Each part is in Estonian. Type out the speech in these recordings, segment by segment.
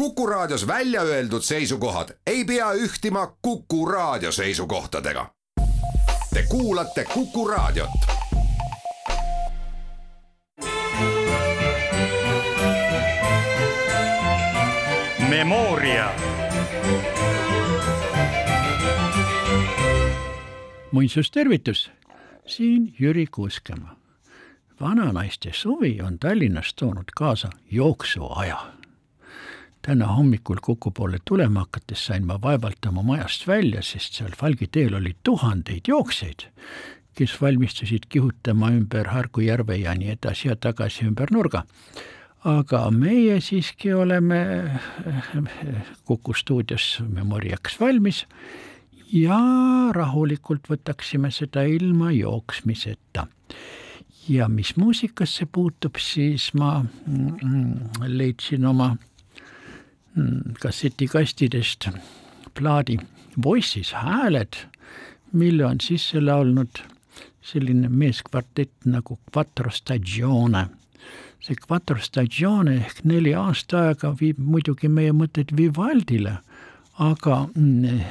Kuku Raadios välja öeldud seisukohad ei pea ühtima Kuku Raadio seisukohtadega. Te kuulate Kuku Raadiot. Memoria. muinsustervitus, siin Jüri Kuuskemaa. vananaiste suvi on Tallinnas toonud kaasa jooksuaja. Täna hommikul Kuku poole tulema hakates sain ma vaevalt oma majast välja, sest seal Falgi teel oli tuhandeid jooksjaid, kes valmistusid kihutama ümber Hargu järve ja nii edasi ja tagasi ümber nurga aga meie siiski oleme Kuku stuudios Memoriaks valmis ja rahulikult võtaksime seda ilma jooksmiseta. ja mis muusikasse puutub, siis ma mm, leidsin oma mm, kassetikastidest plaadi Voices hääled, mille on sisse laulnud selline meeskvartett nagu Quattro Stagione see Quattro Stagione ehk neli aastaaega viib muidugi meie mõtted Vivaldile, aga mm,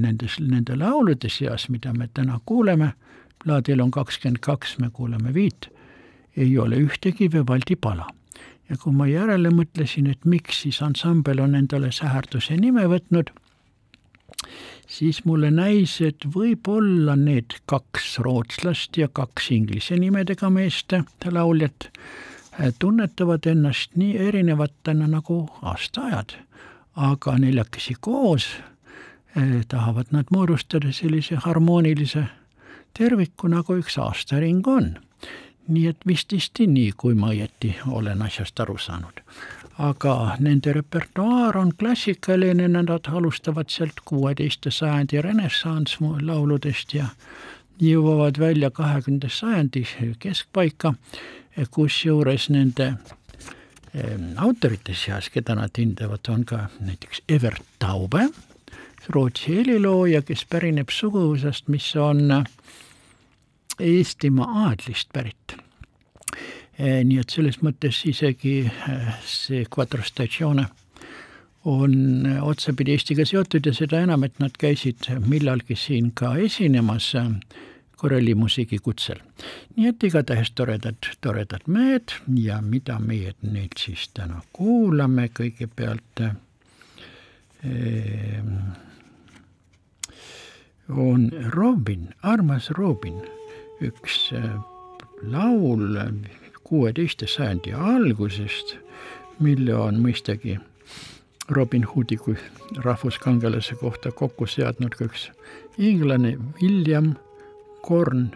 nendes, nende laulude seas, mida me täna kuuleme, plaadil on kakskümmend kaks, me kuuleme viit, ei ole ühtegi Vivaldi pala. Ja kui ma järele mõtlesin, et miks siis ansambel on endale säherduse nime võtnud, siis mulle näis, et võib-olla need kaks rootslast ja kaks inglise nimedega meest lauljat tunnetavad ennast nii erinevatena nagu aastaajad, aga neljakesi koos eh, tahavad nad moodustada sellise harmoonilise terviku, nagu üks aastaring on. Nii et vististi nii, kui ma õieti olen asjast aru saanud. aga nende repertuaar on klassikaline, nad alustavad sealt kuueteist sajandi renessanss lauludest ja jõuavad välja kahekümnenda sajandi keskpaika kusjuures nende autorite seas, keda nad hindavad, on ka näiteks Evert Taube, Rootsi helilooja, kes pärineb suguvõsast, mis on Eestimaa aadlist pärit. Nii et selles mõttes isegi see Quattro Stagione on otsapidi Eestiga seotud ja seda enam, et nad käisid millalgi siin ka esinemas korralimusiigi kutsel. nii et igatahes toredad, toredad mehed ja mida meie nüüd siis täna kuulame, kõigepealt eh, on Robin, armas Robin, üks eh, laul kuueteist sajandi algusest, mille on mõistagi Robin Hoodi kui rahvuskangelase kohta kokku seadnud ka üks inglane William Korn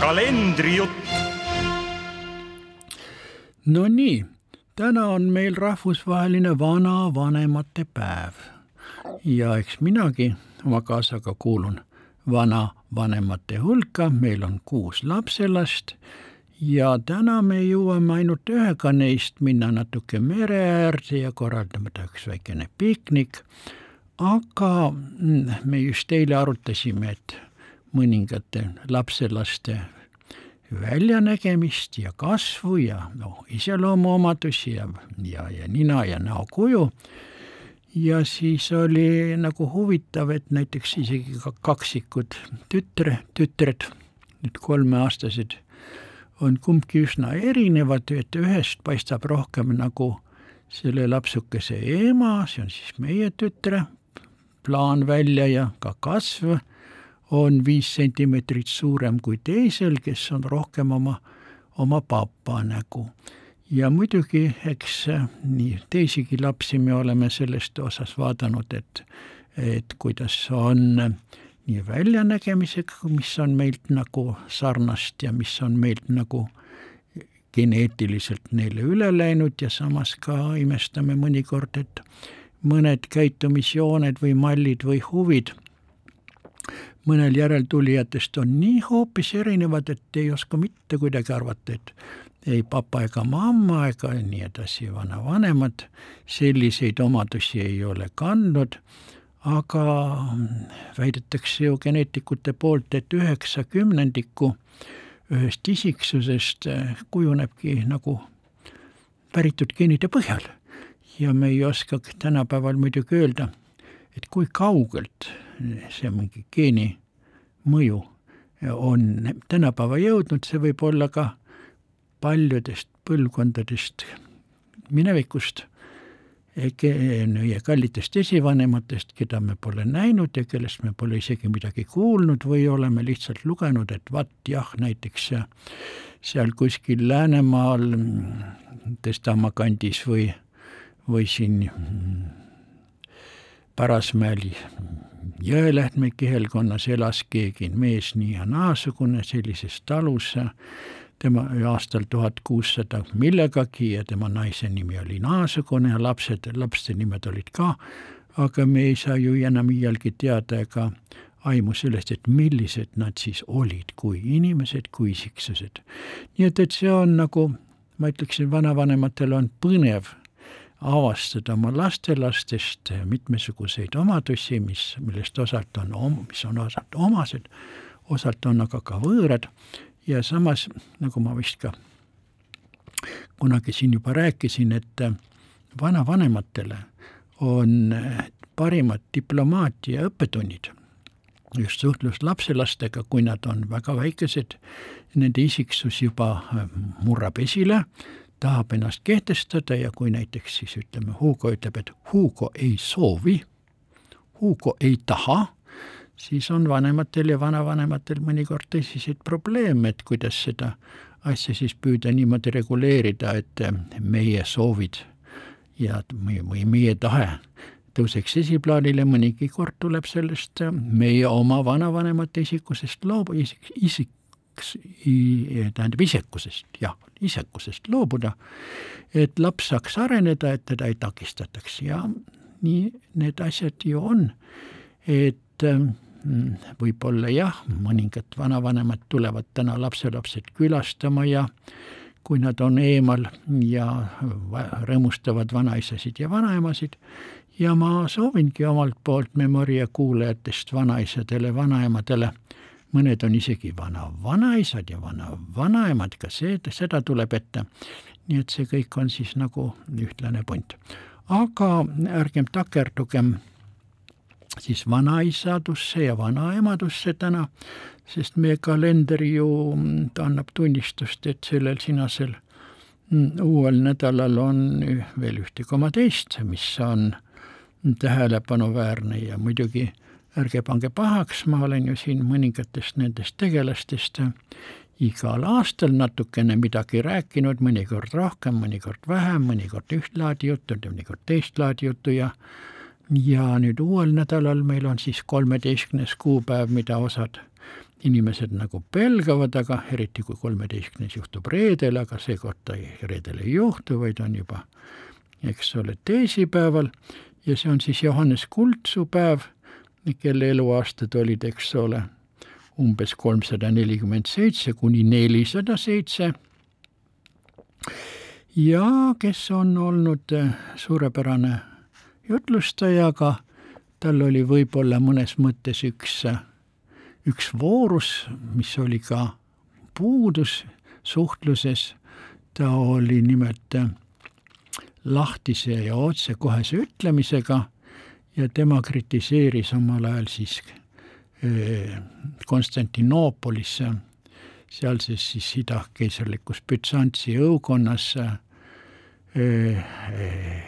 kalendrijutt. no nii, täna on meil rahvusvaheline vanavanemate päev ja eks minagi oma kaasaga kuulun vanavanemate hulka, meil on kuus lapselast ja täna me jõuame ainult ühega neist minna natuke mere äärde ja korraldada üks väikene piknik. Aga mm, me just eile arutasime, et mõningate lapselaste väljanägemist ja kasvu ja noh, iseloomuomadusi ja, ja, ja nina ja näokuju. ja siis oli nagu huvitav, et näiteks isegi ka kaksikud tütre, tütred, nüüd kolmeaastased, on kumbki üsna erinevad, et ühest paistab rohkem nagu selle lapsukese ema, see on siis meie tütre, plaan välja ja ka kasv on viis sentimeetrit suurem kui teisel, kes on rohkem oma, oma papa nägu. ja muidugi, eks nii teisigi lapsi me oleme sellest osas vaadanud, et, et kuidas on nii väljanägemisega, mis on meilt nagu sarnast ja mis on meilt nagu geneetiliselt neile üle läinud ja samas ka imestame mõnikord, et mõned käitumisjooned või mallid või huvid. Mõnel järeltulijatest on nii hoopis erinevad, et ei oska mitte kuidagi arvata, et ei papa ega mamma ega nii edasi, vanavanemad. Selliseid omadusi ei ole kandnud, aga väidetakse ju geneetikute poolt, et üheksa kümnendikku ühest isiksusest kujunebki nagu päritud geenide põhjal. Ja me ei oska tänapäeval muidugi öelda, et kui kaugelt see mingi geeni mõju on tänapäeva jõudnud, see võib olla ka paljudest põlvkondadest minevikust, meie kallitest esivanematest, keda me pole näinud ja kellest me pole isegi midagi kuulnud või oleme lihtsalt lugenud, et vaat jah, näiteks seal kuskil Läänemaal Testamaa kandis või, või siin Parasmäel Jõelähtme kihelkonnas elas keegi mees nii ja naasugune sellises talus, tema aastal tuhat kuussada millegagi ja tema naise nimi oli naasugune ja lapsed, laste nimed olid ka, aga me ei saa ju enam iialgi teada ega aimu sellest, et millised nad siis olid kui inimesed, kui isiksused. nii et, et see on nagu, ma ütleksin, vanavanematel on põnev avastada oma lastelastest mitmesuguseid omadusi, mis, millest osalt on, mis on osalt omased, osalt on aga ka võõrad. Ja samas, nagu ma vist ka kunagi siin juba rääkisin, et vanavanematele on parimad diplomaatia õppetunnid just suhtlus lapselastega, kui nad on väga väikesed, nende isiksus juba murrab esile, tahab ennast kehtestada ja kui näiteks siis ütleme, Hugo ütleb, et Hugo ei soovi, Hugo ei taha, siis on vanematel ja vanavanematel mõnikord tõsiseid probleeme, et kuidas seda asja siis püüda niimoodi reguleerida, et meie soovid ja või, meie tahe tõuseks esiplaanile, mõnigi kord tuleb sellest meie oma vanavanemate isikusest loobu, isik, isik, tähendab isekusest, jah, isekusest loobuda, et laps saaks areneda, et teda ei takistataks. Ja nii need asjad ju on, et mm, võib-olla jah, mõningad vanavanemad tulevad täna lapselapsed külastama ja kui nad on eemal ja rõõmustavad vanaisasid ja vanaemasid. Ja ma soovingi omalt poolt Memoria kuulajatest vanaisadele, vanaemadele mõned on isegi vana-vanaisad ja vana-vanaemad, ka see, seda tuleb ette. nii et see kõik on siis nagu ühtlane punt. aga ärgem takerdugem siis vanaisadusse ja vanaemadusse täna, sest meie kalender ju, ta annab tunnistust, et sellel sinasel mm, uuel nädalal on veel ühte koma teist, mis on tähelepanuväärne ja muidugi ärge pange pahaks, ma olen ju siin mõningatest nendest tegelastest igal aastal natukene midagi rääkinud, mõnikord rohkem, mõnikord vähem, mõnikord üht laadi juttu, mõnikord teist laadi juttu ja ja nüüd uuel nädalal meil on siis kolmeteistkümnes kuupäev, mida osad inimesed nagu pelgavad, aga eriti kui kolmeteistkümnes juhtub reedel, aga seekord ta ei, reedel ei juhtu, vaid on juba, eks ole, teisipäeval. Ja see on siis Johannes Kultsu päev, kelle eluaastad olid, eks ole, umbes kolmsada nelikümmend seitse kuni nelisada seitse. Ja kes on olnud suurepärane jutlustaja, aga tal oli võib-olla mõnes mõttes üks üks voorus, mis oli ka puudus suhtluses, ta oli nimelt lahtise ja otsekohese ütlemisega ja tema kritiseeris omal ajal siis eh, Konstantinoopolis, sealses siis idakeisrlikus Bütsantsi õukonnas eh, eh,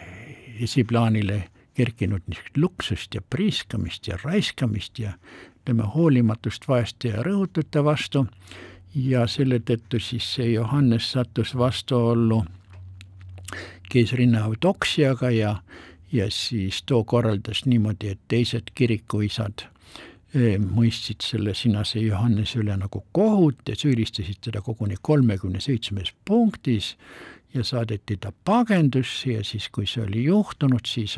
esiplaanile kerkinud niisugust luksust ja priiskamist ja raiskamist ja ütleme, hoolimatust vaeste ja rõhutute vastu. Ja selle tõttu siis see Johannes sattus vastuollu keisrinna Eudoksiaga ja, ja siis too korraldas niimoodi, et teised kirikuisad eh, mõistsid selle sinase Johannese üle nagu kohut ja süüdistasid teda koguni kolmekümne seitsmes punktis ja saadeti ta pagendusse ja siis, kui see oli juhtunud, siis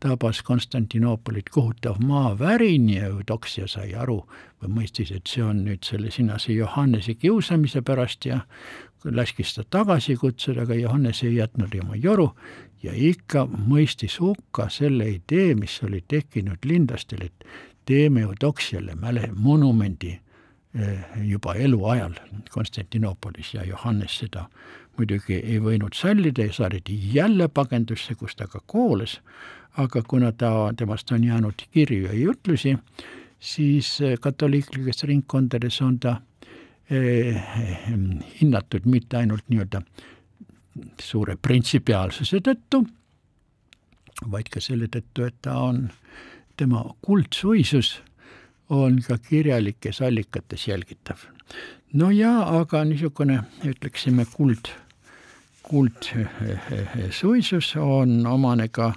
tabas Konstantinoopolit kohutav maavärin ja Eudoksia sai aru või mõistis, et see on nüüd selle sinase Johannese kiusamise pärast ja laskis ta tagasi kutsuda, aga Johannes ei jätnud oma joru ja ikka mõistis hukka selle idee, mis oli tekkinud lindlastel, et teeme Eudoksiale mäle-, monumendi eh, juba eluajal Konstantinoopolis ja Johannes seda muidugi ei võinud sallida ja saadeti jälle pagendusse, kus ta ka koolas, aga kuna ta, temast on jäänud kirju ja jutlusi, siis eh, katoliiklikes ringkondades on ta eh, hinnatud mitte ainult nii-öelda suure printsipiaalsuse tõttu, vaid ka selle tõttu, et ta on, tema kuldsuisus on ka kirjalikes allikates jälgitav. no ja aga niisugune, ütleksime, kuld, kuldsuisus on omane ka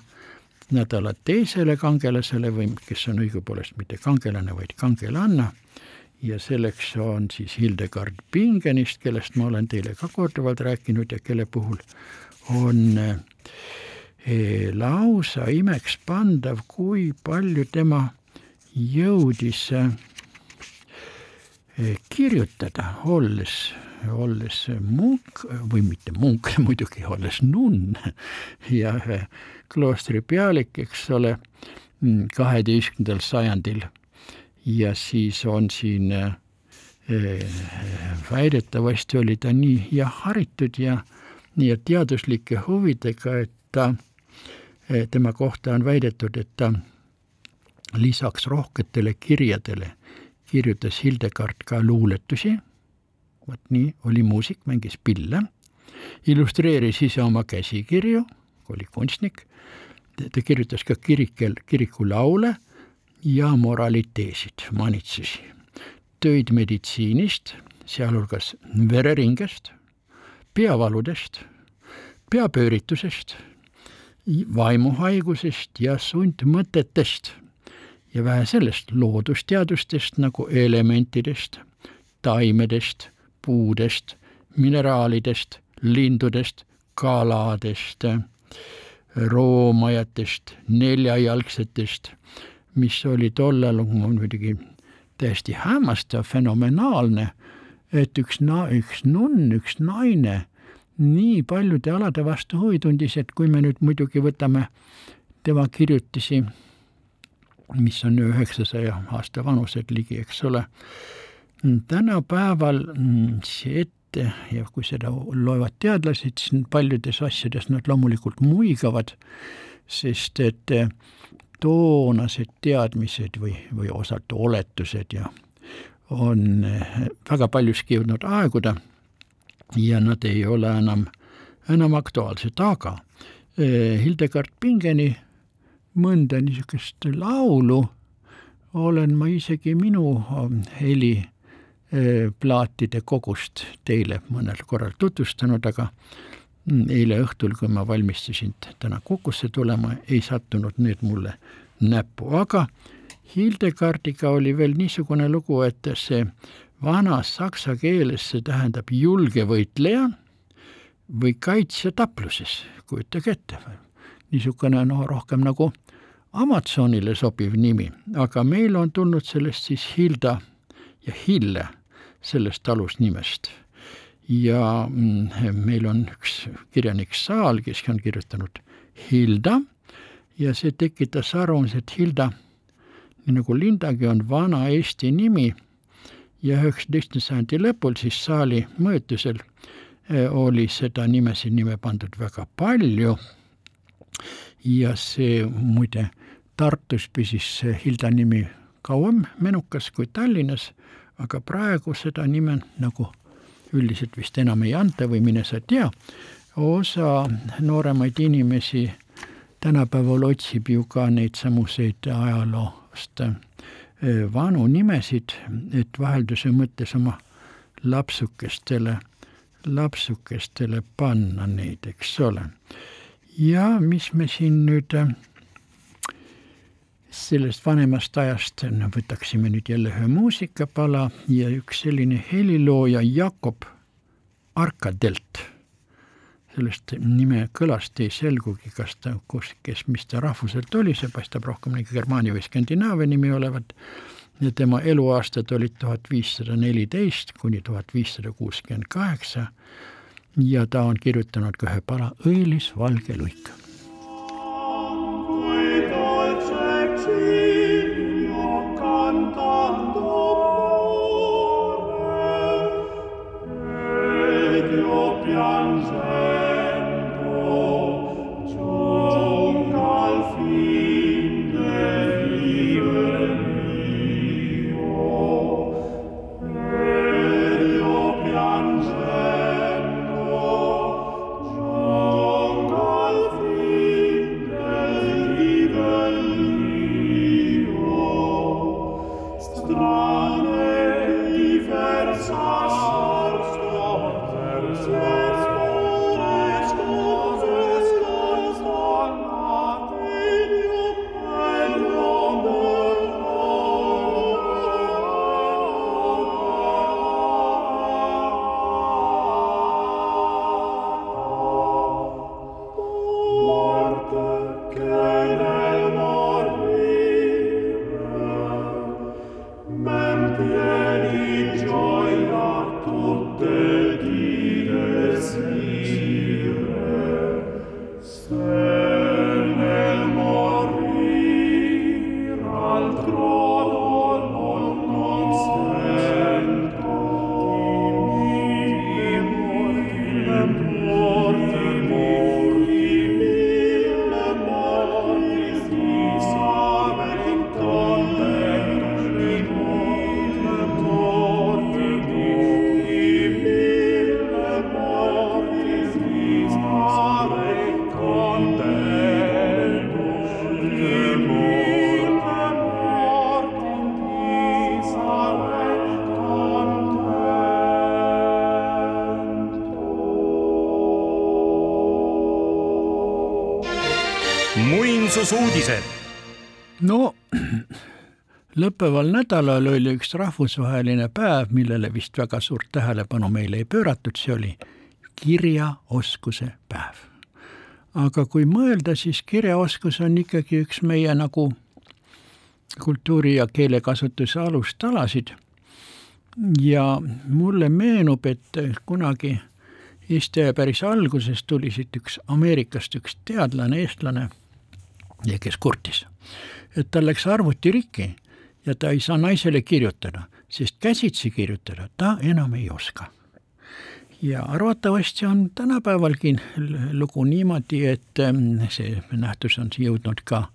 nädala teisele kangelasele või kes on õigupoolest mitte kangelane, vaid kangelanna ja selleks on siis Hildegard Bingenist, kellest ma olen teile ka korduvalt rääkinud ja kelle puhul on eh, lausa imekspandav, kui palju tema jõudis eh, kirjutada, olles olles munk või mitte munk muidugi, olles nunn. Ja kloostri pealik, eks ole, kaheteistkümnendal sajandil ja siis on siin eh, väidetavasti oli ta nii ja haritud ja nii teaduslike huvidega, et ta, eh, tema kohta on väidetud, et ta lisaks rohketele kirjadele kirjutas Hildegard ka luuletusi. Vot nii, oli muusik, mängis pille, illustreeris ise oma käsikirju, oli kunstnik, ta kirjutas ka kirikel, kirikulaule ja moraliteesid, manitsusi, töid meditsiinist, sealhulgas vereringest, peavaludest, peapööritusest, vaimuhaigusest ja sundmõtetest ja vähe sellest, loodusteadustest nagu elementidest, taimedest puudest, mineraalidest, lindudest, kaladest, roomajatest, neljajalgsetest, mis oli tollal muidugi täiesti hämmastav, fenomenaalne, et üks na-, üks nunn, üks naine nii paljude alade vastu huvi tundis, et kui me nüüd muidugi võtame tema kirjutisi, mis on üheksasaja aasta vanused ligi, eks ole, tänapäeval mm, see ette ja kui seda loevad teadlased, siis paljudes asjades nad loomulikult muigavad, sest et toonased teadmised või, või osalt oletused ja on eh, väga paljuski jõudnud aeguda ja nad ei ole enam, enam aktuaalsed, aga eh, Hildegard Pingeni mõnda niisugust laulu olen ma isegi minu heli plaatide kogust teile mõnel korral tutvustanud, aga eile õhtul, kui ma valmistusin täna Kukusse tulema, ei sattunud need mulle näppu, aga Hildekaardiga oli veel niisugune lugu, et see vanas saksa keeles see tähendab julge võitleja või kaitsja tapluses, kujutage ette. niisugune no rohkem nagu Amazonile sobiv nimi, aga meil on tulnud sellest siis Hilda ja Hille, sellest alusnimest. Ja mm, meil on üks kirjanik Saal, kes on kirjutanud Hilda. Ja see tekitas arvamuse, et Hilda, nii nagu Lindagi, on vana eesti nimi. Ja üheksateistkümnenda sajandi lõpul siis saali mõjutusel eh, oli seda nimesid nime pandud väga palju. Ja see muide Tartus püsis see Hilda nimi kauem menukas kui Tallinnas, aga praegu seda nime nagu üldiselt vist enam ei anta või mine sa tea, osa nooremaid inimesi tänapäeval otsib ju ka neid samuseid ajaloost eh, vanu nimesid, et vahelduse mõttes oma lapsukestele, lapsukestele panna neid, eks ole. ja mis me siin nüüd eh, sellest vanemast ajast võtaksime nüüd jälle ühe muusikapala ja üks selline helilooja Jakob Arkadelt. Sellest nime kõlast ei selgugi, kas ta, kus, kes, mis ta rahvuselt oli, see paistab rohkem nagu Germaania või Skandinaavia nimi olevat, ja tema eluaastad olid tuhat viissada neliteist kuni tuhat viissada kuuskümmend kaheksa. Ja ta on kirjutanud ka ühe pala Õilis valge luik. Lõppeval nädalal oli üks rahvusvaheline päev, millele vist väga suurt tähelepanu meile ei pööratud, see oli kirjaoskuse päev. aga kui mõelda, siis kirjaoskus on ikkagi üks meie nagu kultuuri- ja keelekasutuse alustalasid. ja mulle meenub, et kunagi Eesti aja päris alguses tuli siit üks Ameerikast üks teadlane, eestlane kes kurtis, et tal läks arvuti rikki ja ta ei saa naisele kirjutada, sest käsitsi kirjutada ta enam ei oska. ja arvatavasti on tänapäevalgi lugu niimoodi, et ähm, see nähtus on jõudnud ka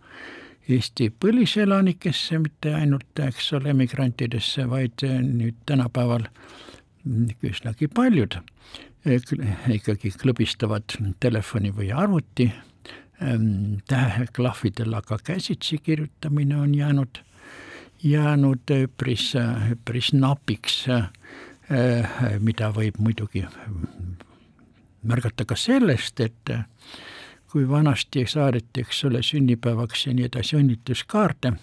Eesti põliselanikesse, mitte ainult, eks ole, emigrantidesse, vaid äh, nüüd tänapäeval üsnagi paljud äh, ikkagi klõbistavad telefoni või arvuti Ähm, täheklahvidel, aga käsitsi kirjutamine on jäänud, jäänud üpris, üpris napiks, äh, mida võib muidugi märgata ka sellest, et kui vanasti saadeti, eks ole, sünnipäevaks ja nii edasi õnnituskaarte,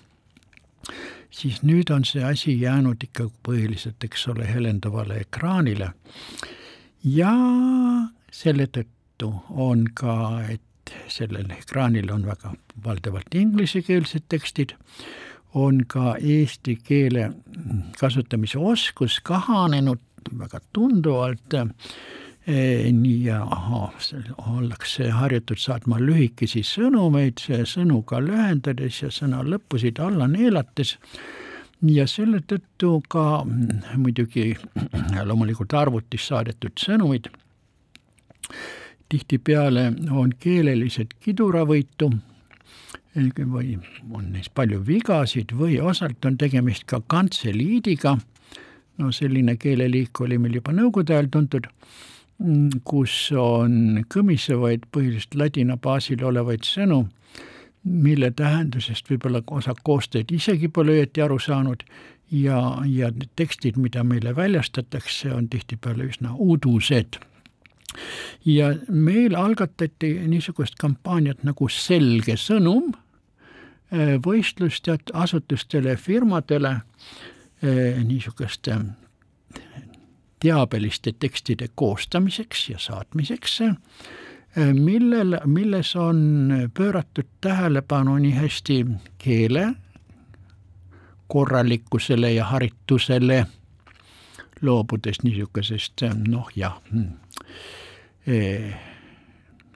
siis nüüd on see asi jäänud ikka põhiliselt, eks ole, helendavale ekraanile. ja selle tõttu on ka, et sellel ekraanil on väga valdavalt inglisekeelsed tekstid, on ka eesti keele kasutamise oskus kahanenud väga tunduvalt. Nii ja ollakse harjutud saatma lühikesi sõnumeid, sõnu ka lühendades ja sõna lõppusid alla neelates. Ja selle tõttu ka muidugi loomulikult arvutis saadetud sõnumid tihtipeale on keelelised kiduravõitu või on neis palju vigasid või osalt on tegemist ka kantseliidiga, no selline keeleliik oli meil juba nõukogude ajal tuntud Mm, kus on kõmisevaid põhiliselt ladina baasil olevaid sõnu, mille tähendusest võib-olla osa koostajaid isegi pole õieti aru saanud ja, ja need tekstid, mida meile väljastatakse, on tihtipeale üsna udused. Ja meil algatati niisugust kampaaniat nagu Selge sõnum, eh, võistlust asutustele, firmadele eh, niisuguste teabeliste tekstide koostamiseks ja saatmiseks, millel, milles on pööratud tähelepanu nii hästi keele korralikkusele ja haritusele, loobudes niisugusest noh, jah eh,,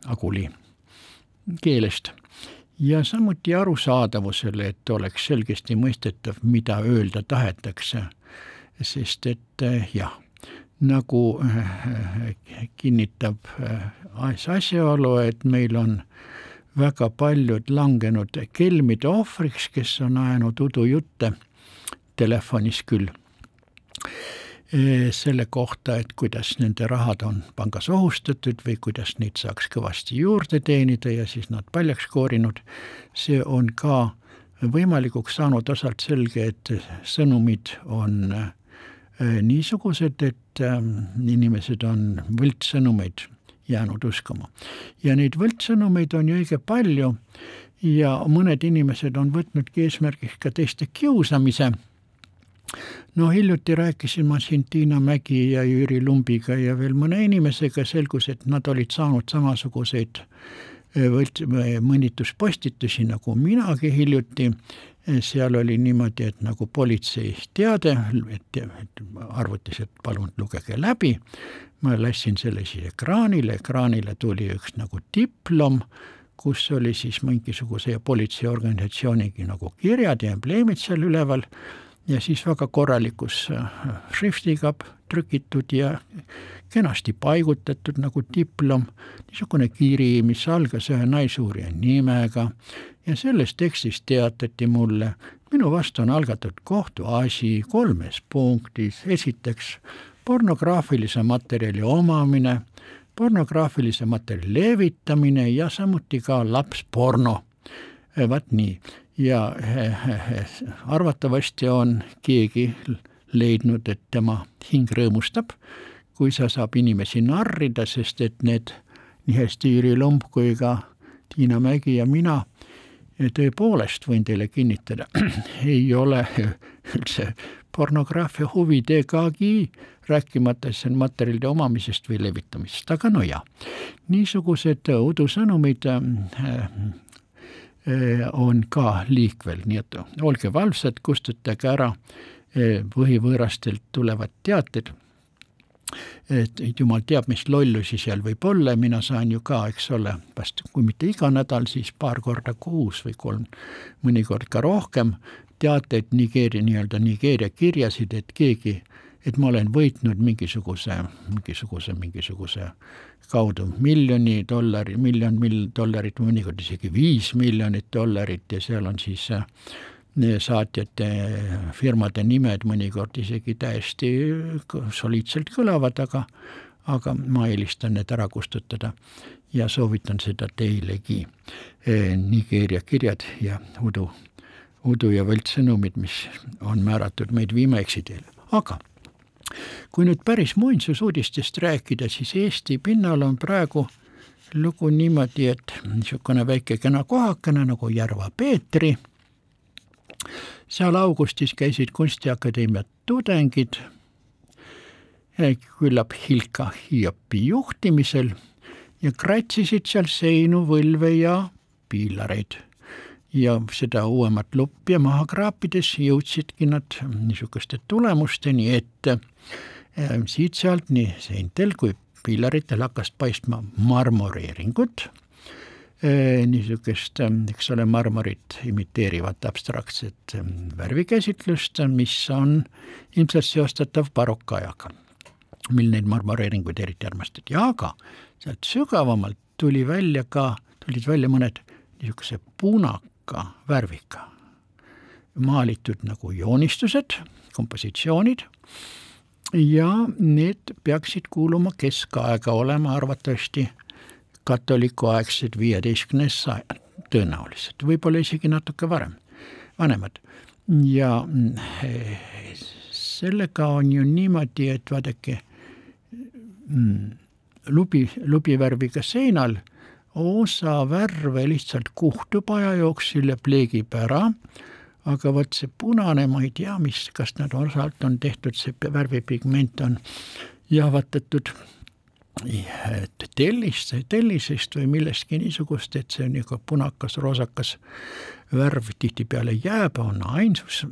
aguli keelest ja samuti arusaadavusele, et oleks selgesti mõistetav, mida öelda tahetakse. sest et jah, nagu äh, kinnitab asjaolu, et meil on väga paljud langenud kelmide ohvriks, kes on ajanud udujutte telefonis küll selle kohta, et kuidas nende rahad on pangas ohustatud või kuidas neid saaks kõvasti juurde teenida ja siis nad paljaks koorinud, see on ka võimalikuks saanud osalt selge, et sõnumid on niisugused, et Ähm, inimesed on võltssõnumeid jäänud uskuma. ja neid võltssõnumeid on ju õige palju ja mõned inimesed on võtnudki eesmärgiks ka teiste kiusamise. No hiljuti rääkisin ma siin Tiina Mägi ja Jüri Lumbiga ja veel mõne inimesega, selgus, et nad olid saanud samasuguseid äh, võlt-, mõnituspostitusi nagu minagi hiljuti. Seal oli niimoodi, et nagu politsei teade, et, et arvutis, et palun lugege läbi, ma lasin selle siis ekraanile, ekraanile tuli üks nagu diplom, kus oli siis mingisuguse politseiorganisatsioonigi nagu kirjad ja embleemid seal üleval ja siis väga korralikus äh, šriftiga trükitud ja kenasti paigutatud nagu diplom, niisugune kiri, mis algas ühe naisuurija nimega. Ja selles tekstis teatati mulle, minu vastu on algatatud kohtuasi kolmes punktis, esiteks pornograafilise materjali omamine, pornograafilise materjali levitamine ja samuti ka lapsporno. vaat nii, ja arvatavasti on keegi leidnud, et tema hing rõõmustab, kui sa saab inimesi narrida, sest et need nii hästi Jüri Lomp kui ka Tiina Mägi ja mina tõepoolest võin teile kinnitada, ei ole üldse pornograafia huvidegagi, rääkimata siis materjalide omamisest või levitamisest, aga no jaa, niisugused udusõnumid äh, on ka liikvel, nii et olge valvsad, kustutage ära äh, põhivõõrastelt tulevad teated. Et jumal teab, mis lollusi seal võib olla. Ja mina saan ju ka, eks ole, vast kui mitte iga nädal, siis paar korda kuus või kolm, mõnikord ka rohkem, teateid Nigeeria, nii-öelda Nigeeria kirjasid, et keegi, et ma olen võitnud mingisuguse, mingisuguse, mingisuguse kaudu miljoni dollari, miljon mil-, dollarit, mõnikord isegi viis miljonit dollarit ja seal on siis äh, saatjate firmade nimed mõnikord isegi täiesti soliidselt kõlavad, aga aga ma eelistan need ära kustutada ja soovitan seda teilegi. Nigeeria kirjad ja udu, udu ja võltssõnumid, mis on määratud meid viima eksiteele, aga kui nüüd päris muinsusuudistest rääkida, siis Eesti pinnal on praegu lugu niimoodi, et niisugune väike kena kohakene nagu Järva Peetri seal augustis käisid Kunstiakadeemia tudengid küllap Hilka Hiopi juhtimisel ja kratsisid seal seinu, võlve ja piilareid. Ja seda uuemat lupja maha kraapides jõudsidki nad niisuguste tulemusteni, et äh, siit-sealt nii seintel kui piilaritel hakkas paistma marmoreeringut äh, niisugust, äh, eks ole, marmorit imiteerivat abstraktset värvikäsitlust, mis on ilmselt seostatav barokajaga mil neid marmoreeringuid eriti armastati, aga sealt sügavamalt tuli välja ka, tulid välja mõned niisuguse punaka värviga maalitud nagu joonistused, kompositsioonid. Ja need peaksid kuuluma keskaega olema arvatavasti katolikuaegsed viieteistkümnes sajand, tõenäoliselt, võib-olla isegi natuke varem, vanemad. ja mm, sellega on ju niimoodi, et vaadake mm, lubi, lubivärviga seinal osa värve lihtsalt kuhtub aja jooksul ja pleegib ära, aga vot see punane, ma ei tea, mis, kas nad osalt on tehtud, see värvipigment on jahvatatud tellist, tellisest või millestki niisugust, et see niisugune punakas, roosakas värv tihtipeale jääb, on ainsus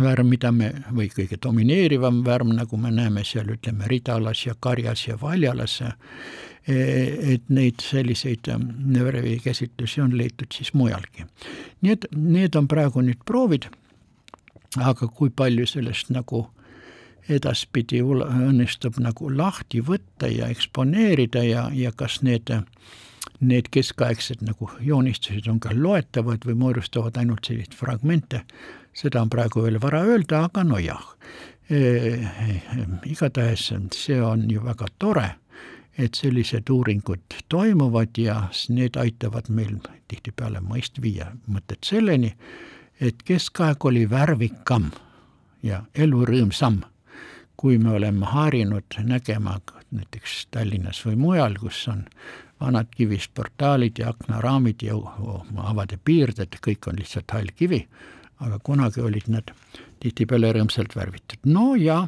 värv, mida me, või kõige domineerivam värv, nagu me näeme seal, ütleme, ridalas ja karjas ja valjalas, et neid selliseid ähm, värvikäsitlusi on leitud siis mujalgi. nii et need on praegu nüüd proovid, aga kui palju sellest nagu edaspidi õnnestub nagu lahti võtta ja eksponeerida ja, ja kas need need keskaegsed nagu joonistused on ka loetavad või moodustavad ainult selliseid fragmente, seda on praegu veel vara öelda, aga nojah. E, igatahes see on ju väga tore, et sellised uuringud toimuvad ja need aitavad meil tihtipeale mõist viia mõtet selleni, et keskaeg oli värvikam ja elurõõmsam, kui me oleme harjunud nägema näiteks Tallinnas või mujal, kus on vanad kivist portaalid ja aknaraamid ja avade piirded, kõik on lihtsalt hall kivi aga kunagi olid nad tihtipeale rõõmsalt värvitud. no ja,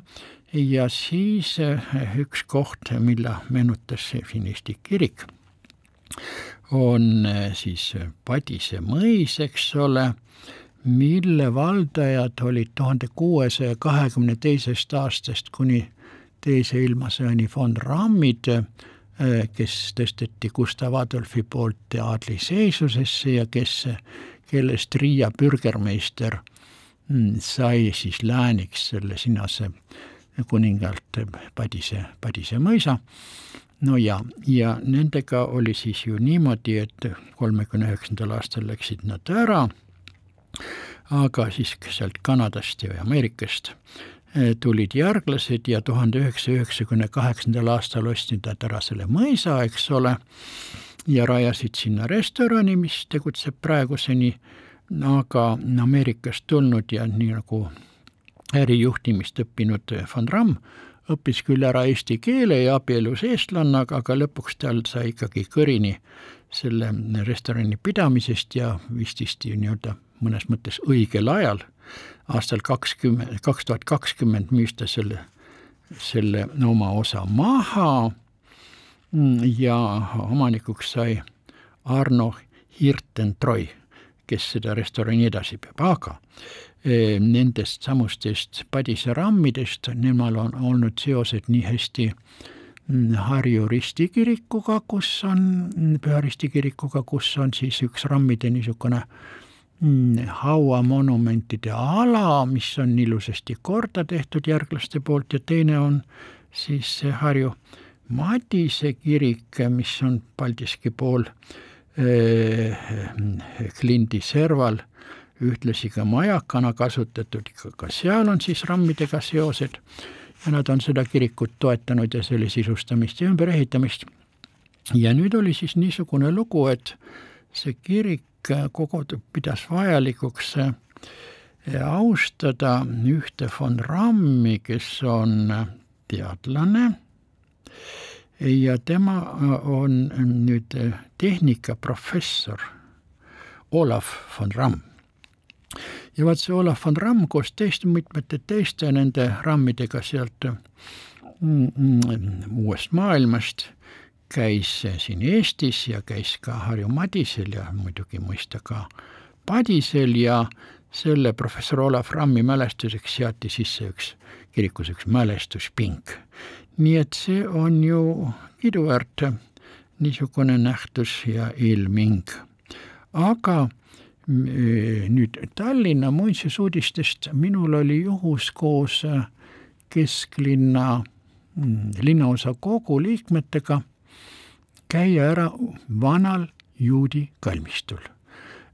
ja siis eh, üks koht, mille meenutas siin Eesti kirik, on eh, siis Padise mõis, eks ole, mille valdajad olid tuhande kuuesaja kahekümne teisest aastast kuni teise ilmasõjani von Rammid, eh, kes tõsteti Gustav Adolfi poolt aadliseisusesse ja kes kellest Riia bürgermeister mm, sai siis lääniks selle Sinase kuningalt Padise, Padise mõisa. no ja, ja nendega oli siis ju niimoodi, et kolmekümne üheksandal aastal läksid nad ära, aga siis sealt Kanadast ja Ameerikast eh, tulid järglased ja tuhande üheksasaja üheksakümne kaheksandal aastal ostsid nad ära selle mõisa, eks ole ja rajasid sinna restorani, mis tegutseb praeguseni, aga Ameerikast tulnud ja nii nagu ärijuhtimist õppinud Van Ram õppis küll ära eesti keele ja abielus eestlannaga, aga lõpuks tal sai ikkagi kõrini selle restorani pidamisest ja vististi nii-öelda mõnes mõttes õigel ajal, aastal kakskümmend, kaks tuhat kakskümmend müüs ta selle, selle oma osa maha. Ja omanikuks sai Arno Hirtentroi, kes seda restorani edasi peab, aga nendest samustest Padise rammidest, nemal on olnud seosed nii hästi mm, Harju ristikirikuga, kus on, Püha Risti kirikuga, kus on siis üks rammide niisugune mm, hauamonumentide ala, mis on ilusasti korda tehtud järglaste poolt. Ja teine on siis see Harju Madise kirik, mis on Paldiski pool eh, Klindi serval, ühtlasi ka majakana kasutatud, ka seal on siis rammidega seosed ja nad on seda kirikut toetanud ja selle sisustamist ja ümberehitamist. ja nüüd oli siis niisugune lugu, et see kirik kogu pidas vajalikuks eh, austada ühte von Rammi, kes on teadlane ja tema äh, on nüüd tehnikaprofessor Olav von Ramm. Ja vaat see Olav von Ramm koos teiste, mitmete teiste nende rammidega sealt mm, mm, uuest maailmast käis siin Eestis ja käis ka Harju Madisel ja muidugi mõista ka Padisel ja selle professor Olav Rammi mälestuseks seati sisse üks, kirikus üks mälestuspink. nii et see on ju kiiduväärt niisugune nähtus ja ilming. aga nüüd Tallinna muinsusuudistest minul oli juhus koos kesklinna mm, linnaosa kogu liikmetega käia ära vanal juudi kalmistul,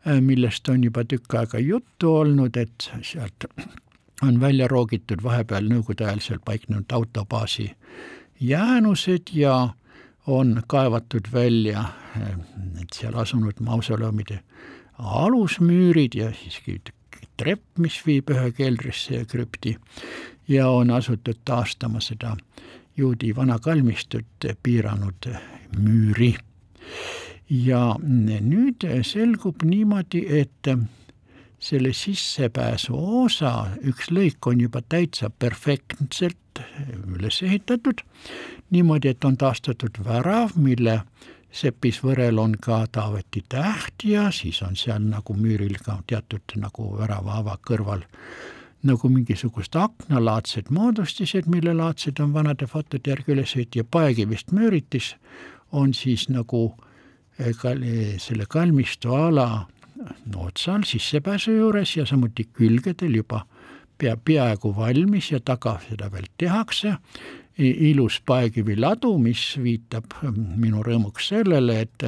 äh, millest on juba tükk aega juttu olnud, et sealt on välja roogitud vahepeal nõukogude ajal seal paiknenud autobaasi jäänused ja on kaevatud välja äh, seal asunud mausoleumide alusmüürid ja siiski trepp, mis viib ühe keldrisse ja krüpti ja on asutud taastama seda juudi vana kalmistut piiranud müüri. ja nüüd selgub niimoodi, et selle sissepääsu osa üks lõik on juba täitsa perfektselt üles ehitatud, niimoodi, et on taastatud värav, mille sepisvõrel on ka Taaveti täht ja siis on seal nagu müüril ka teatud nagu väravava kõrval nagu mingisugust aknalaadsed moodustised, mille laadsed on vanade fotode järgi üles ehitatud. Ja paekivist müüritis on siis nagu eh, kal-, selle kalmistu ala otsal sissepääsu juures ja samuti külgedel juba pea, peaaegu valmis ja taga seda veel tehakse, ilus paekivilladu, mis viitab mm, minu rõõmuks sellele, et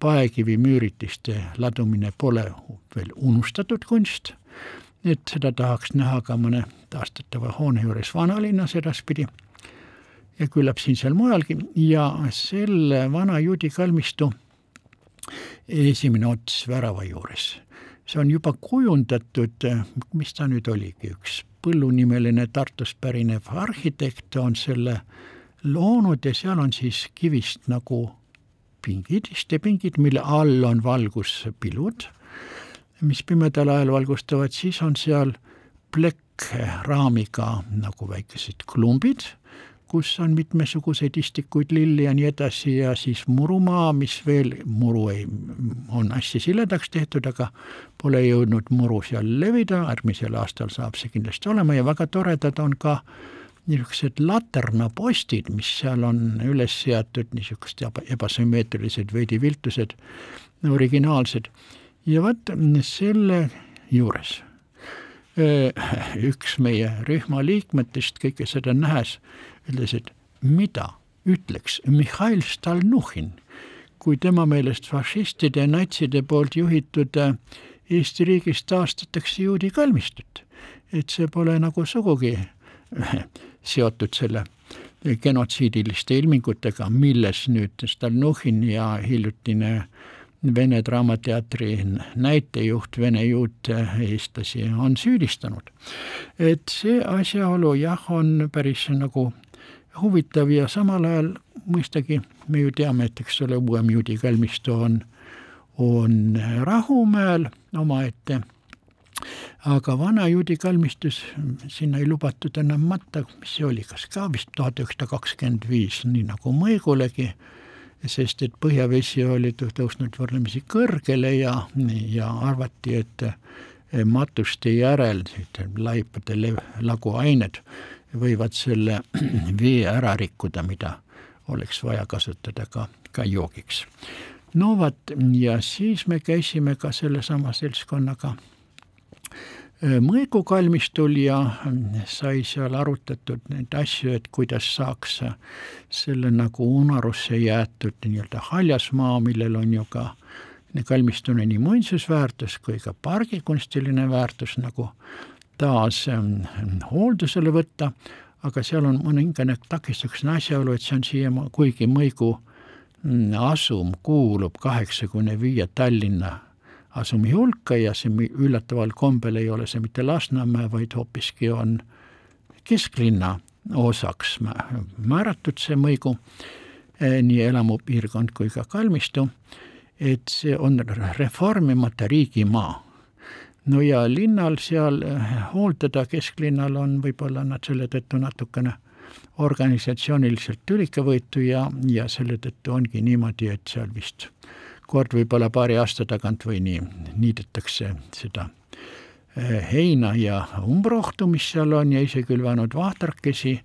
paekivimüüritiste ladumine pole veel unustatud kunst, et seda tahaks näha ka mõne taastatava hoone juures vanalinnas edaspidi. Ja küllap siin seal mujalgi. Ja selle vana juudi kalmistu esimene ots värava juures. see on juba kujundatud, mis ta nüüd oligi, üks põllunimeline Tartust pärinev arhitekt on selle loonud ja seal on siis kivist nagu pingid, istepingid, mille all on valguspilud, mis pimedal ajal valgustavad, siis on seal plekkraamiga nagu väikesed klumbid kus on mitmesuguseid istikuid, lilli ja nii edasi ja siis murumaa, mis veel, muru ei, on hästi siledaks tehtud, aga pole jõudnud muru seal levida, järgmisel aastal saab see kindlasti olema ja väga toredad on ka niisugused laternapostid, mis seal on üles seatud, niisugused ebasümmeetrilised, veidi viltused, originaalsed. ja vot selle juures üks meie rühma liikmetest kõike seda nähes ütles, et mida ütleks Mihhail Stalnuhhin, kui tema meelest fašistide ja natside poolt juhitud äh, Eesti riigis taastatakse juudi kalmistut. et see pole nagu sugugi äh, seotud selle genotsiidiliste ilmingutega, milles nüüd Stalnuhhin ja hiljutine Vene Draamateatri näitejuht, vene juut eestlasi on süüdistanud. et see asjaolu jah, on päris nagu huvitav ja samal ajal mõistagi me ju teame, et eks ole, uuem juudi kalmistu on, on Rahumäel omaette, aga vana juudi kalmistus, sinna ei lubatud enam matta, mis see oli, kas ka vist tuhat üheksasada kakskümmend viis, nii nagu Mõigulegi, sest et põhjavesi oli tõusnud võrdlemisi kõrgele ja, ja arvati, et matuste järel laipade laguained võivad selle vee ära rikkuda, mida oleks vaja kasutada ka, ka joogiks. no vot, ja siis me käisime ka sellesama seltskonnaga äh, Mõõgu kalmistul ja äh, sai seal arutatud neid asju, et kuidas saaks selle nagu unarusse jäetud nii-öelda haljasmaa, millel on ju ka kalmistune nii muinsusväärtus kui ka pargikunstiline väärtus nagu taas ähm, hooldusele võtta, aga seal on mõningane takistuseks asjaolu, et see on siia, kuigi Mõigu mm, asum kuulub kaheksakümne viie Tallinna asumi hulka ja see üllataval kombel ei ole see mitte Lasnamäe, vaid hoopiski on kesklinna osaks määratud see Mõigu, eh, nii elamupiirkond kui ka kalmistu, et see on reformimata riigimaa no ja linnal seal hooldada, kesklinnal on võib-olla nad selle tõttu natukene organisatsiooniliselt tülikavõitu ja, ja selle tõttu ongi niimoodi, et seal vist kord võib-olla paari aasta tagant või nii niidetakse seda heina ja umbrohtu, mis seal on ja ise külvanud vahtrakesi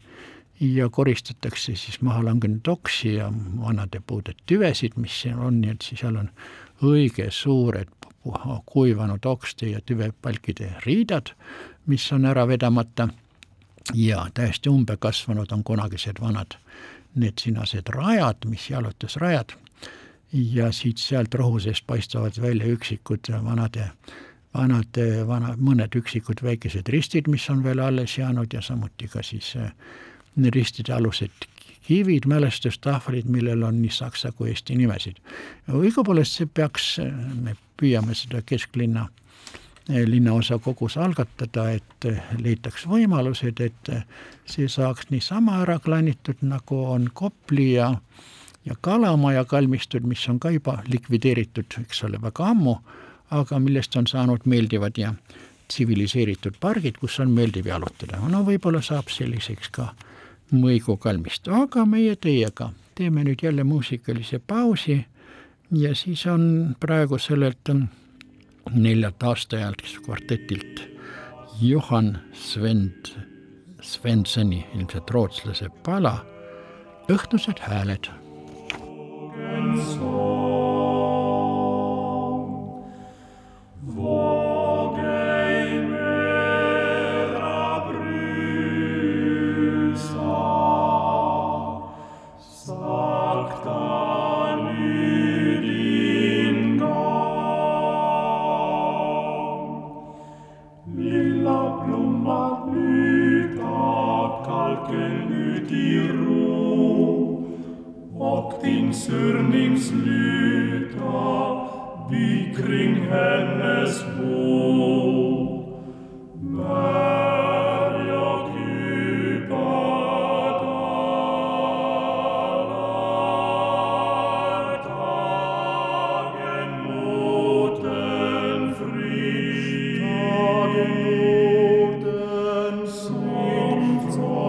ja koristatakse siis maha langenud oksi ja vanade puude tüvesid, mis seal on, nii et siis seal on õige suured kuivanud okste ja tüvepalkide riidad, mis on ära vedamata. Ja täiesti umbe kasvanud on kunagised vanad need sinased rajad, mis jalutusrajad. Ja siit-sealt rohu seest paistavad välja üksikud vanade vanad, vana, mõned üksikud väikesed ristid, mis on veel alles jäänud ja samuti ka siis ristide alused kivid, mälestustahvlid, millel on nii saksa kui eesti nimesid. õigupoolest see peaks, me püüame seda kesklinna, linnaosa kogus algatada, et leitaks võimalused, et see saaks niisama ära klanitud, nagu on Kopli ja ja Kalamaja kalmistud, mis on ka juba likvideeritud, eks ole, väga ammu, aga millest on saanud meeldivad ja tsiviliseeritud pargid, kus on meeldiv jalutada. no võib-olla saab selliseks ka äh, Mõigu kalmistu, aga meie teiega teeme nüüd jälle muusikalise pausi ja siis on praegu sellelt neljalt aastaajalt kvartetilt Johan Svend, Svensoni, ilmselt rootslase pala, õhtused hääled. Lord.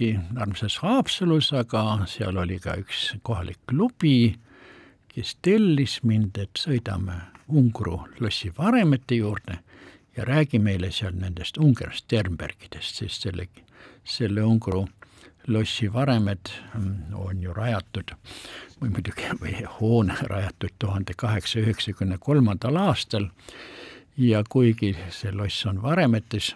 Jällegi armsas Haapsalus, aga seal oli ka üks kohalik klubi, kes tellis mind, et sõidame Ungru lossi varemete juurde ja räägi meile seal nendest Unger Sternbergidest, sest selle, selle Ungru lossi varemed mm, on ju rajatud või muidugi, või hoone rajatud tuhande kaheksasaja üheksakümne kolmandal aastal. Ja kuigi see loss on varemetes,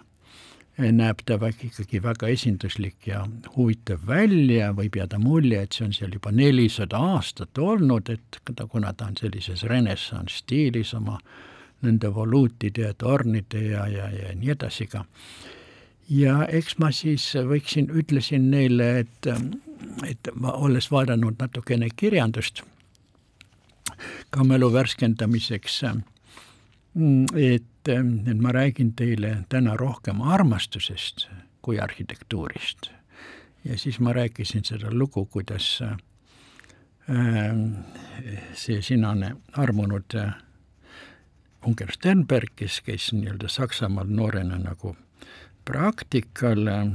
näeb ta väga, ikkagi väga esinduslik ja huvitav välja, võib jääda mulje, et see on seal juba nelisada aastat olnud, et ta, kuna ta on sellises renessanss stiilis oma nende voluutide ja tornide ja, ja, ja nii edasi ka. ja eks ma siis võiksin, ütlesin neile, et, et ma olles vaadanud natukene kirjandust ka mälu värskendamiseks Mm, et, et ma räägin teile täna rohkem armastusest kui arhitektuurist. ja siis ma rääkisin seda lugu, kuidas see sinane armunud äh, Unger Sternberg, kes käis nii-öelda Saksamaal noorena nagu praktikal äh,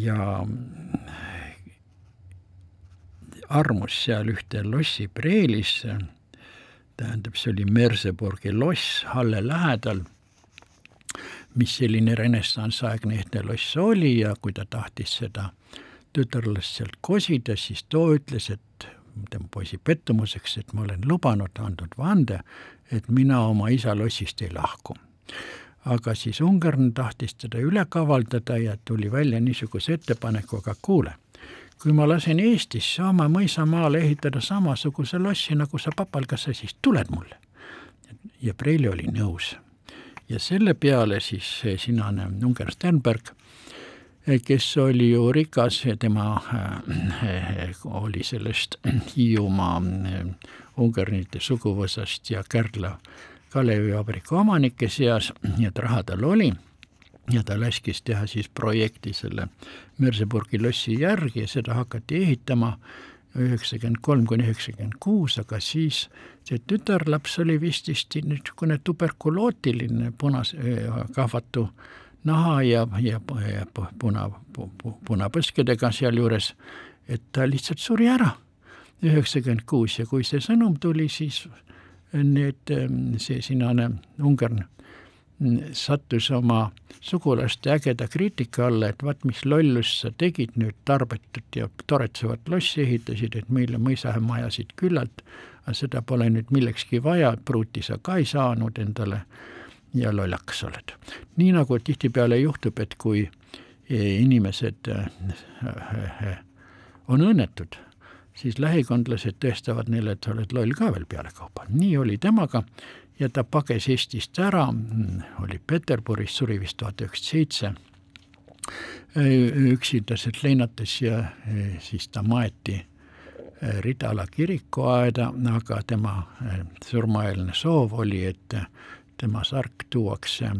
ja armus seal ühte lossi preelisse tähendab, see oli Merseburgi loss Halle lähedal, mis selline renessansaegne ehtne loss oli ja kui ta tahtis seda tütarlast sealt kosida, siis too ütles, et tema poisi pettumuseks, et ma olen lubanud, andnud vande, et mina oma isa lossist ei lahku. aga siis Ungarn tahtis teda üle kavaldada ja tuli välja niisuguse ettepanekuga, kuule, kui ma lasen Eestis Saame mõisamaale ehitada samasuguse lossi, nagu sa papal, kas sa siis tuled mulle? ja Preili oli nõus. ja selle peale siis sinane Unger Sternberg, kes oli ju rikas tema äh, oli sellest Hiiumaa äh, Ungernite suguvõsast ja Kärdla Kalevivabriku omanike seas, nii et raha tal oli ja ta laskis teha siis projekti selle Merseburgi lossi järgi ja seda hakati ehitama üheksakümmend kolm kuni üheksakümmend kuus, aga siis see tütarlaps oli vististi niisugune tuberkulootiline punas-, kahvatu naha ja, ja, ja puna, punapõskedega sealjuures, et ta lihtsalt suri ära üheksakümmend kuus. Ja kui see sõnum tuli, siis need, see sinane Ungern sattus oma sugulaste ägeda kriitika alla, et vaat mis lollust sa tegid nüüd tarbetut ja toretsevat lossi ehitasid, et meile mõisamajasid küllalt, aga seda pole nüüd millekski vaja, pruuti sa ka ei saanud endale ja lollakas oled. nii nagu tihtipeale juhtub, et kui inimesed on õnnetud, siis lähikondlased tõestavad neile, et sa oled loll ka veel pealekauba. nii oli temaga ja ta pages Eestist ära, oli Peterburis, suri vist tuhat üheksasada seitse, üksindaselt leinates ja e, siis ta maeti e, Ridala kirikuaeda, aga tema e, surmaeelne soov oli, et tema sark tuuakse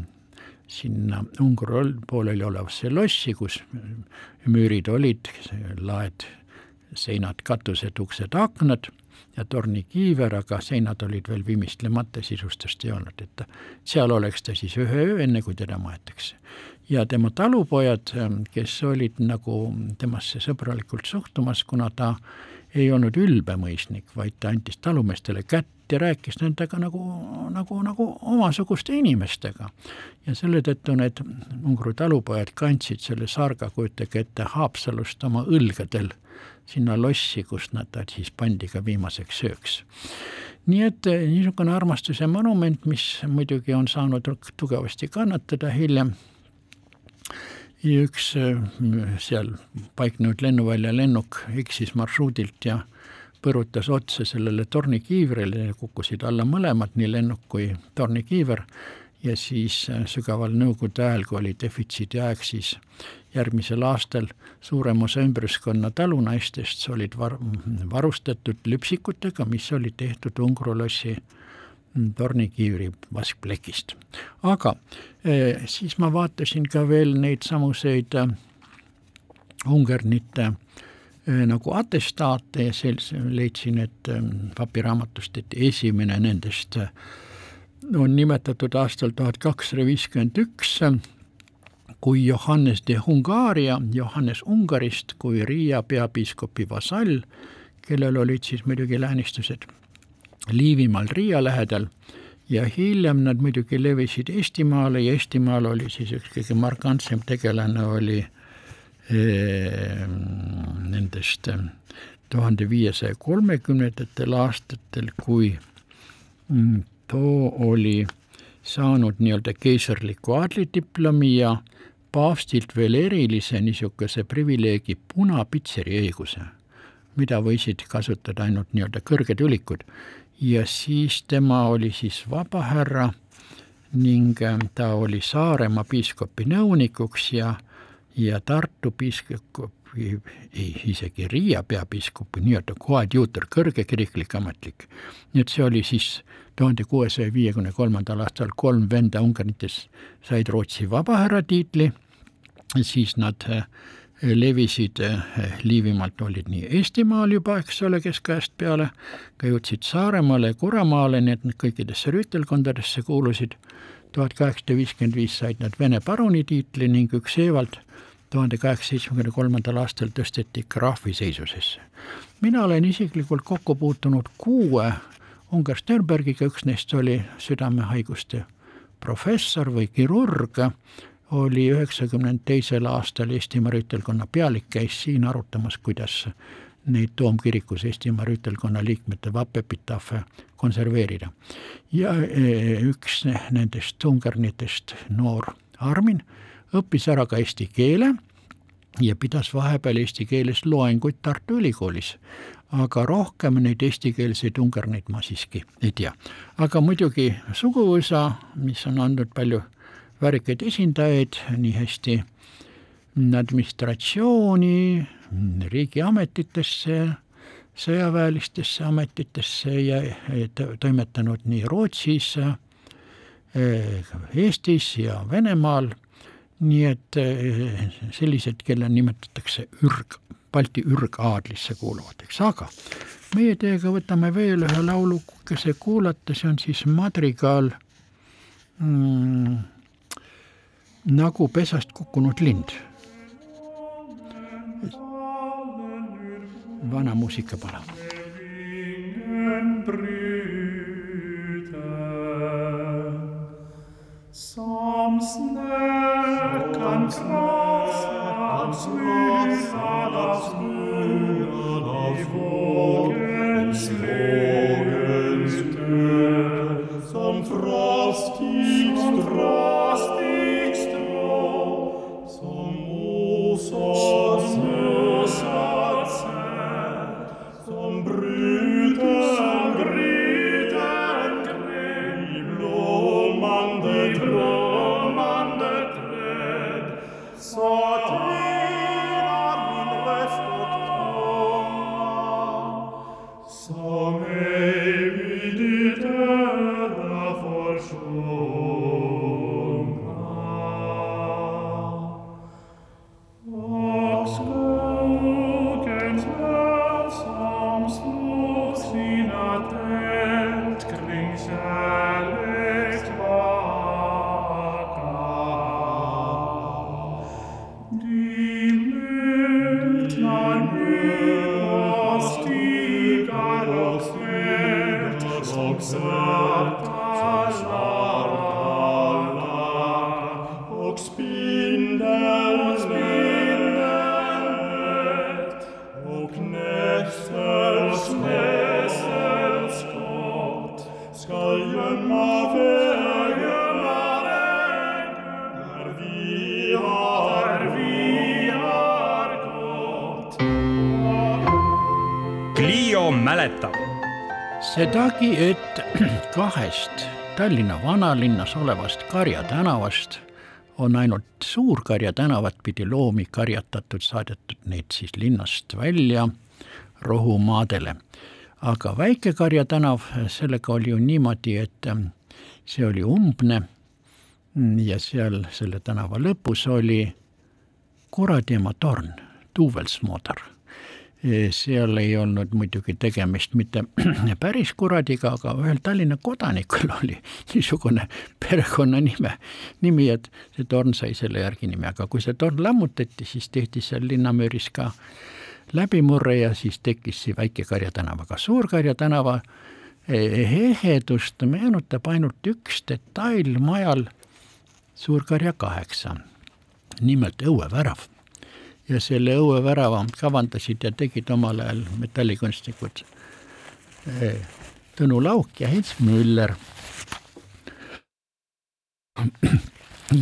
sinna Ungari pooleli olevasse lossi, kus müürid olid, laed, seinad, katused, uksed, aknad ja tornikiiver, aga seinad olid veel vimistlemata, sisustust ei olnud, et seal oleks ta siis ühe öö, enne kui teda maetakse. ja tema talupojad, kes olid nagu temasse sõbralikult suhtumas, kuna ta ei olnud ülbemõisnik, vaid ta andis talumeestele kätt ja rääkis nendega nagu, nagu, nagu omasuguste inimestega. ja selle tõttu need Ungari talupojad kandsid selle sarga, kujutage ette, Haapsalust oma õlgadel sinna lossi, kus nad siis pandi ka viimaseks sööks. nii et eh, niisugune armastuse monument, mis muidugi on saanud tugevasti kannatada hiljem, üks eh, seal paiknenud lennuvälja lennuk eksis marsruudilt ja põrutas otse sellele tornikiivrile ja kukkusid alla mõlemad, nii lennuk kui tornikiiver ja siis äh, sügaval nõukogude ajal, kui oli defitsiidiaeg, siis järgmisel aastal suurem osa ümbruskonna talunaistest olid var-, varustatud lüpsikutega, mis olid tehtud Ungrulossi mm, tornikiivri vaskplekist. aga eh, siis ma vaatasin ka veel neid samuseid äh, Ungernite eh, nagu atestaate ja sel-, leidsin, et eh, papiraamatust, et esimene nendest eh, on nimetatud aastal tuhat kakssada viiskümmend üks kui Johannes de Hungaria, Johannes Ungarist kui Riia peapiiskopi vasall, kellel olid siis muidugi läänistused Liivimaal Riia lähedal ja hiljem nad muidugi levisid Eestimaale ja Eestimaal oli siis üks kõige markantsem tegelane oli eh, nendest tuhande viiesaja kolmekümnendatel aastatel, kui mm, too oli saanud nii-öelda keisrliku aadlidiplomi ja paavstilt veel erilise niisuguse privileegi punapitseri õiguse, mida võisid kasutada ainult nii-öelda kõrged ülikud. ja siis tema oli siis vabahärra ning äh, ta oli Saaremaa piiskopi nõunikuks ja, ja Tartu piiskop, ei, isegi Riia peapiiskopi nii-öelda koadjuutor, kõrge kiriklik ametlik. nii et see oli siis tuhande kuuesaja viiekümne kolmandal aastal kolm venda Ungarites said Rootsi vabahärra tiitli, siis nad äh, levisid äh, Liivimaalt, olid nii Eestimaal juba, eks ole, keskajast peale, ka jõudsid Saaremaale ja Kuramaale, nii et nad kõikidesse rüütelkondadesse kuulusid, tuhat kaheksasada viiskümmend viis said nad Vene paruni tiitli ning üks Evald tuhande kaheksasaja seitsmekümne kolmandal aastal tõsteti krahvi seisusesse. mina olen isiklikult kokku puutunud kuue Ungar Sternbergiga, üks neist oli südamehaiguste professor või kirurg, oli üheksakümne teisel aastal Eestimaa rüütelkonna pealik, käis siin arutamas, kuidas neid toomkirikus Eestimaa rüütelkonna liikmete vapepitaafe konserveerida. ja üks nendest ungernitest, noor Armin, õppis ära ka eesti keele ja pidas vahepeal eesti keeles loenguid Tartu Ülikoolis. aga rohkem neid eestikeelseid ungerneid ma siiski ei tea. aga muidugi suguvõsa, mis on andnud palju väärikaid esindajaid nii hästi administratsiooni, riigiametitesse, sõjaväelistesse ametitesse ja toimetanud nii Rootsis, Eestis ja Venemaal, nii et sellised, kelle nimetatakse ürg, Balti ürgaadlisse kuuluvateks, aga meie teiega võtame veel ühe laulukese kuulata, see on siis madrigaal mm, nagu pesast kukkunud lind. vana muusika palun. Som Ganz nah, ganz nah, das Grüne, das Vogel, Clio mäletab. sedagi, et kahest Tallinna vanalinnas olevast Karja tänavast on ainult Suur-Karja tänavat pidi loomi karjatatud, saadetud neid siis linnast välja rohumaadele. Aga Väike-Karja tänav, sellega oli ju niimoodi, et see oli umbne. Ja seal selle tänava lõpus oli kuradi ema torn, duuvelsmoodar seal ei olnud muidugi tegemist mitte päris kuradiga, aga ühel Tallinna kodanikul oli niisugune perekonnanime, nimi, et see torn sai selle järgi nimi, aga kui see torn lammutati, siis tehti seal linnamüüris ka läbimurre ja siis tekkis see Väike-Karja tänav, aga Suur-Karja tänava? Ehedust meenutab ainult üks detail majal. Suur-Karja kaheksa, nimelt õuevärav ja selle õuevärava kavandasid ja tegid omal ajal metallikunstnikud Tõnu Lauk ja Heinz Müller.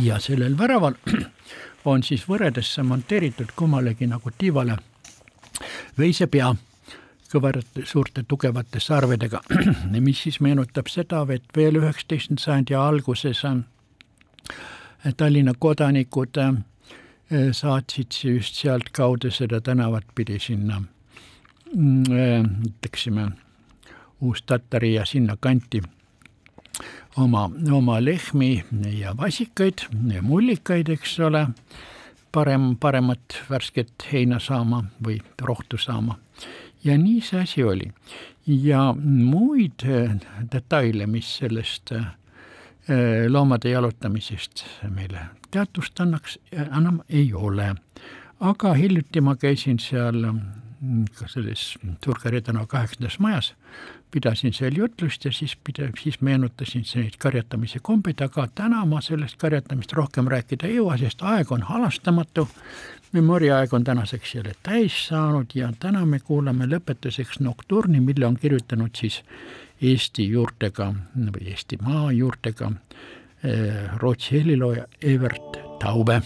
ja sellel väraval on siis võredesse monteeritud kummalegi nagu tiivale veisepea kõverate suurte tugevate sarvedega, mis siis meenutab seda, et veel üheksateistkümnenda sajandi alguses Tallinna kodanikud saatsid just sealtkaudu seda tänavat pidi sinna ütleksime Uus-Tatari ja sinnakanti oma, oma lehmi ja vasikaid ja mullikaid, eks ole, parem, paremat värsket heina saama või rohtu saama. ja nii see asi oli. ja muid detaile, mis sellest loomade jalutamisest meile teatust annaks, enam ei ole. aga hiljuti ma käisin seal selles Turgari tänava kaheksandas majas, pidasin seal jutlust ja siis pida-, siis meenutasin neid karjatamise kombeid, aga täna ma sellest karjatamist rohkem rääkida ei jõua, sest aeg on halastamatu. Memori aeg on tänaseks jälle täis saanud ja täna me kuulame lõpetuseks Nocturni, mille on kirjutanud siis Eesti juurtega või Eestimaa juurtega eh, Rootsi helilooja Evert Taube